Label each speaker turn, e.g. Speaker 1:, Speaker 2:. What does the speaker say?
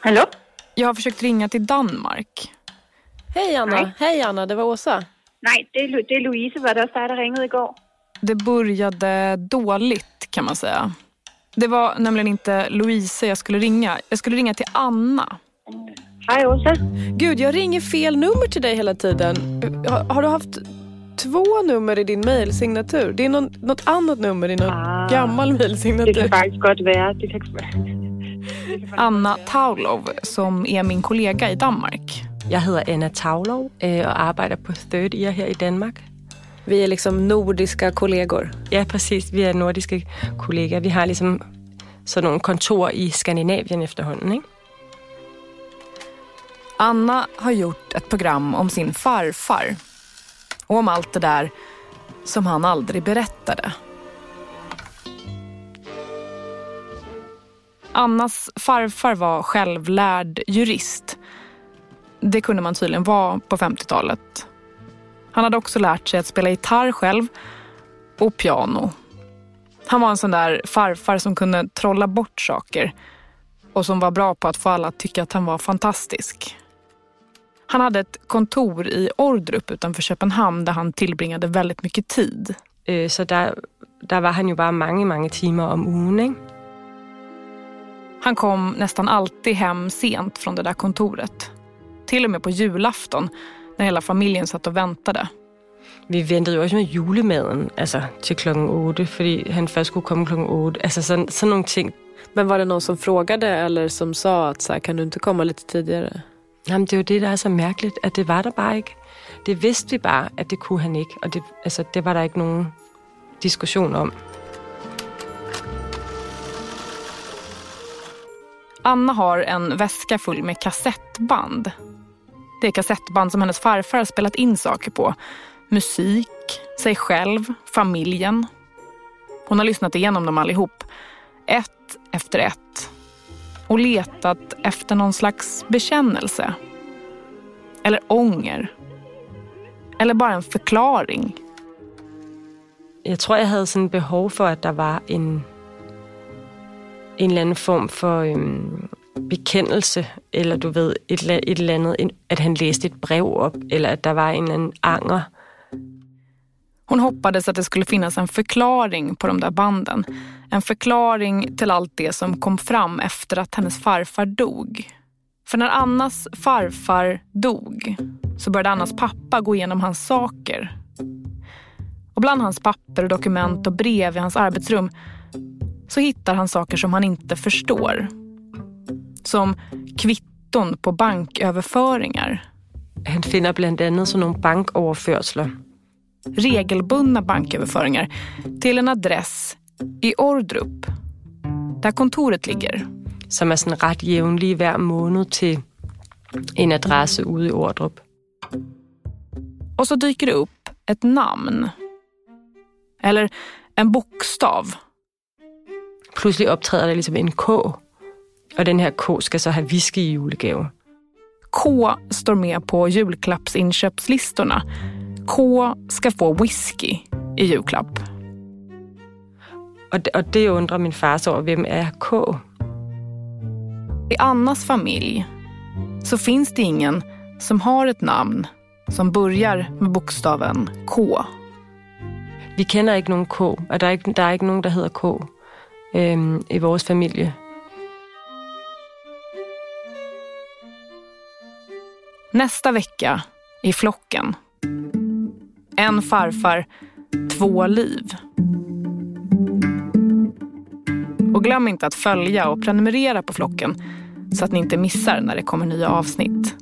Speaker 1: Hallå?
Speaker 2: Jag har försökt ringa till Danmark.
Speaker 3: Hej Anna,
Speaker 1: Nej.
Speaker 3: hej Anna, det var Åsa.
Speaker 1: Nej, det är, det är Louise, var det där, der ringede igår?
Speaker 2: Det började dåligt kan man säga. Det var nämligen inte Louise jag skulle ringa. Jag skulle ringa till Anna.
Speaker 1: Hej Åsa.
Speaker 3: Gud, jag ringer fel nummer till dig hela tiden. Har, har du haft två nummer i din mejlsignatur? Det är någon, något annat nummer i någon
Speaker 1: Ah.
Speaker 3: gammal
Speaker 1: Det kan
Speaker 3: mejlsignatur.
Speaker 1: faktiskt godt være. Det kan...
Speaker 2: Anna Taulov som är min kollega i Danmark.
Speaker 4: Jeg hedder Anna Tavlov øh, og arbejder på Third Ear her i Danmark.
Speaker 3: Vi är liksom nordiska kollegor.
Speaker 4: Ja, præcis. Vi er nordiske kollegaer. Vi har ligesom sådan nogle kontorer i Skandinavien efterhånden, ikke?
Speaker 2: Anna har gjort ett program om sin farfar. Och om allt det där som han aldrig berättade. Annas farfar var självlärd jurist. Det kunde man tydligen vara på 50-talet. Han hade också lärt sig att spela gitarr själv och piano. Han var en sån där farfar som kunde trolla bort saker och som var bra på att få alla att tycka att han var fantastisk. Han hade ett kontor i Ordrup utanför Köpenhamn där han tillbringade väldigt mycket tid.
Speaker 4: Eh, så där, där var han ju bara många, många timmar om ugen.
Speaker 2: Han kom nästan alltid hem sent från det där kontoret. Till och med på julafton när hela familjen satt och väntade.
Speaker 4: Vi ventede jo også med julemaden, altså til klokken 8, fordi han først skulle komme klokken 8. Altså sådan, sådan nogle ting.
Speaker 3: Men var det någon som frågade eller som sa att så här, kan du inte komma lite tidigare?
Speaker 4: Jamen, det er jo det, der er så mærkeligt, at det var der bare ikke. Det vidste vi bare, at det kunne han ikke, og det, altså, det var der ikke nogen diskussion om.
Speaker 2: Anna har en väska full med kassettband. Det är kassettband som hennes farfar har spelat in saker på. Musik, sig själv, familjen. Hon har lyssnat igenom dem allihop. Ett efter ett. Och letat efter någon slags bekännelse. Eller ånger. Eller bara en förklaring.
Speaker 4: Jag tror, jag hade sådan behov för att det var en, en eller anden form for øhm, bekendelse, eller du ved, et, et eller andet, at han læste et brev op, eller at der var en eller anden anger.
Speaker 2: Hon hoppades att det skulle finnas en förklaring på de där banden. En förklaring till allt det som kom fram efter att hennes farfar dog. För när Annas farfar dog så började Annas pappa gå igenom hans saker. Och bland hans papper och dokument och brev i hans arbetsrum så hittar han saker som han inte förstår. Som kvitton på banköverföringar.
Speaker 4: Han finder blandt andet sådan nogle bankoverførsler.
Speaker 2: regelbundna banköverföringar till en adress i Ordrup, där kontoret ligger.
Speaker 4: som er sådan ret jævnlige hver måned til en adresse ude i Ordrup.
Speaker 2: Och så dyker det upp ett namn. Eller en bokstav.
Speaker 4: Pludselig optræder der ligesom en K, og den her K skal så have whisky i julegave.
Speaker 2: K står med på julklappsinköpslistorna. K ska få whisky i julklapp.
Speaker 4: Og det, og det undrer min far så over, hvem er K?
Speaker 2: I Annas familj så finns det ingen som har ett namn som börjar med bokstaven K.
Speaker 4: Vi kender ikke nogen K, og der er ikke, der er ikke nogen, der hedder K øh, i vores familie.
Speaker 2: Nästa vecka i flocken. En farfar, två liv. Och glöm inte att följa och prenumerera på flocken så att ni inte missar när det kommer nya avsnitt.